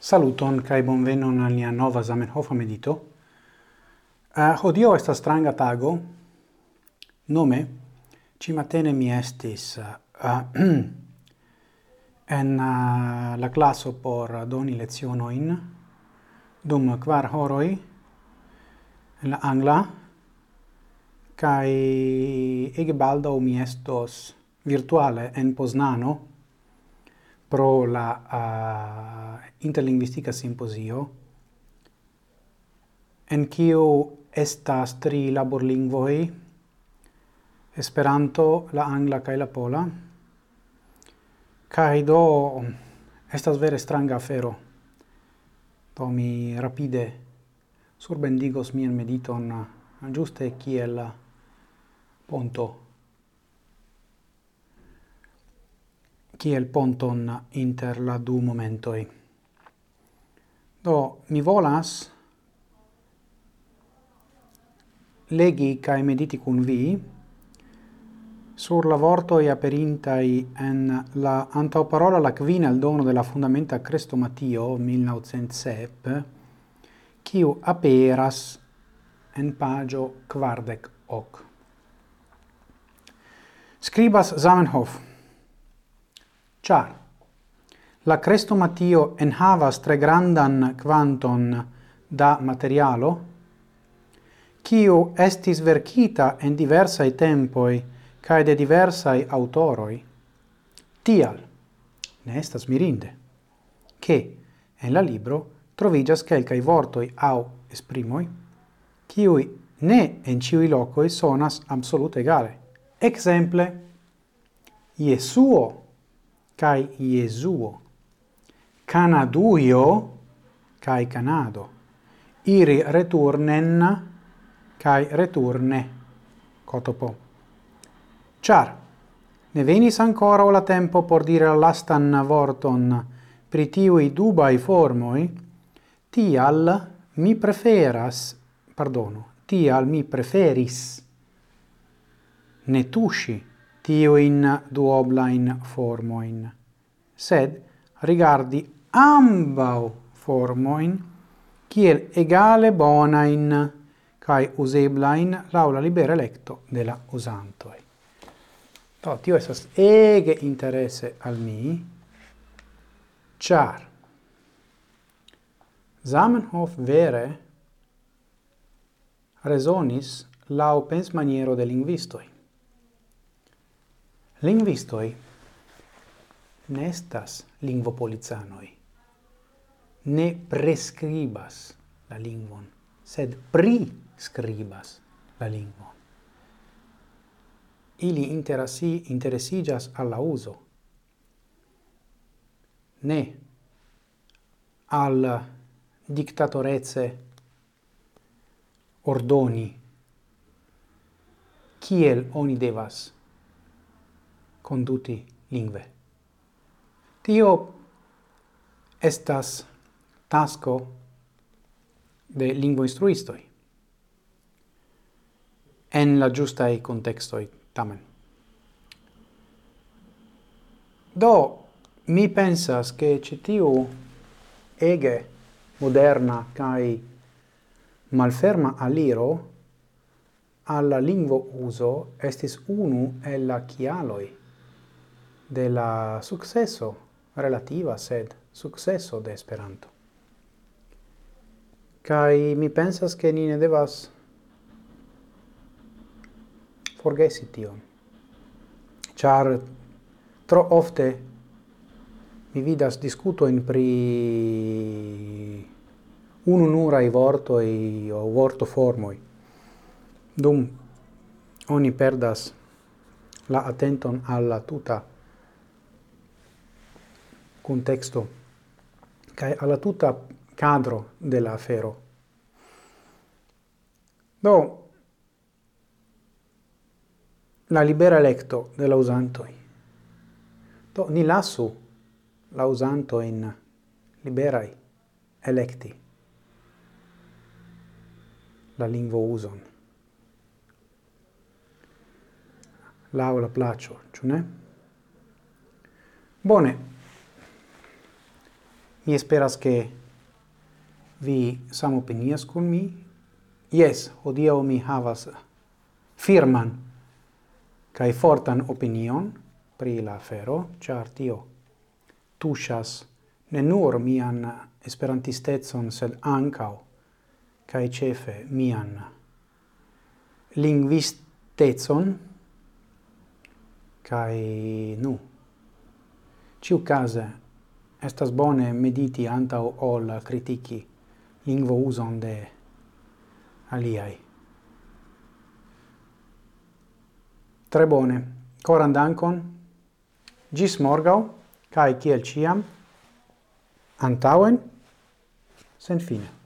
Saluton kai bonvenon al nia nova Zamenhof medito. Eh, uh, hodio esta stranga tago. Nome ci matene mi estis uh, en uh, la classo por doni lezionoin dum kvar horoi en la angla kai ege baldo mi estos virtuale en Poznano pro la uh, interlinguistica simposio en kiu estas tri laborlingvoj Esperanto, la angla kaj la pola. Kaj do estas vere stranga afero. Do mi rapide surbendigos mian mediton uh, ĝuste kiel uh, ponto kiel ponton inter la du momentoi. Do, mi volas legi cae mediti cun vi sur la vortoi aperintai en la antauparola la quina al dono della fundamenta Crestomatio 1907, quiu aperas en pagio quardec hoc. Scribas Zamenhof, Char la crestomatio enhavas tre grandan quanton da materialo, kiu estis verkita en diversa tempoi kai de diversai autoroi, tial ne estas mirinde, che en la libro trovigas kelkai vortoi au esprimoi, kiui ne en ciui locoi sonas absolute egale. Exemple, Iesuo kai Iesuo. Canaduio kai Canado. Iri returnen kai returne cotopo. Char, ne venis ancora la tempo por dire lastan vorton pri tiui dubai formoi, tial mi preferas, pardono, tial mi preferis ne tusci tiuin duoblain formoin, sed rigardi ambau formoin kiel egale bonain cae useblain laula libera electo de la usantoi. to tio estas ege interesse al mi, char Zamenhof vere resonis lau pens maniero de linguistoi. Lingvistoi nestas lingvopolizanoi. Ne prescribas la lingvon, sed prescribas la lingvon. Ili interasi, interesigas alla uso, ne al dictatorezze ordoni kiel oni devas conduti lingve. Tio estas tasco de lingvo instruistoi en la giustai contextoi tamen. Do, mi pensas che citiu ege moderna cae malferma aliro alla lingvo uso estis unu el la chialoi de la successo relativa sed successo de Esperanto. Kai mi pensas ke ni ne devas forgesi tion. Char tro ofte mi vidas discuto in pri unu nura i vorto i o vorto formoi. Dum oni perdas la attenton alla tuta contexto kai alla tutta cadro della afero. Do la libera electo della usanto usantoi. Do ni lasu la usanto in liberai electi la lingua uson. Laula placio, ciu ne? Bone, Mi esperas che vi samopinias con mi. Yes, odio mi havas firman kai fortan opinion pri la afero, char tio tuŝas ne nur mian esperantistecon, sed ankaŭ kai cefe mian lingvistecon kai nu ĉiukaze estas bone mediti antau ol critici lingvo uson de aliai. Tre bone. Coran dankon. Gis morgau, cae ciel ciam, antauen, sen fine.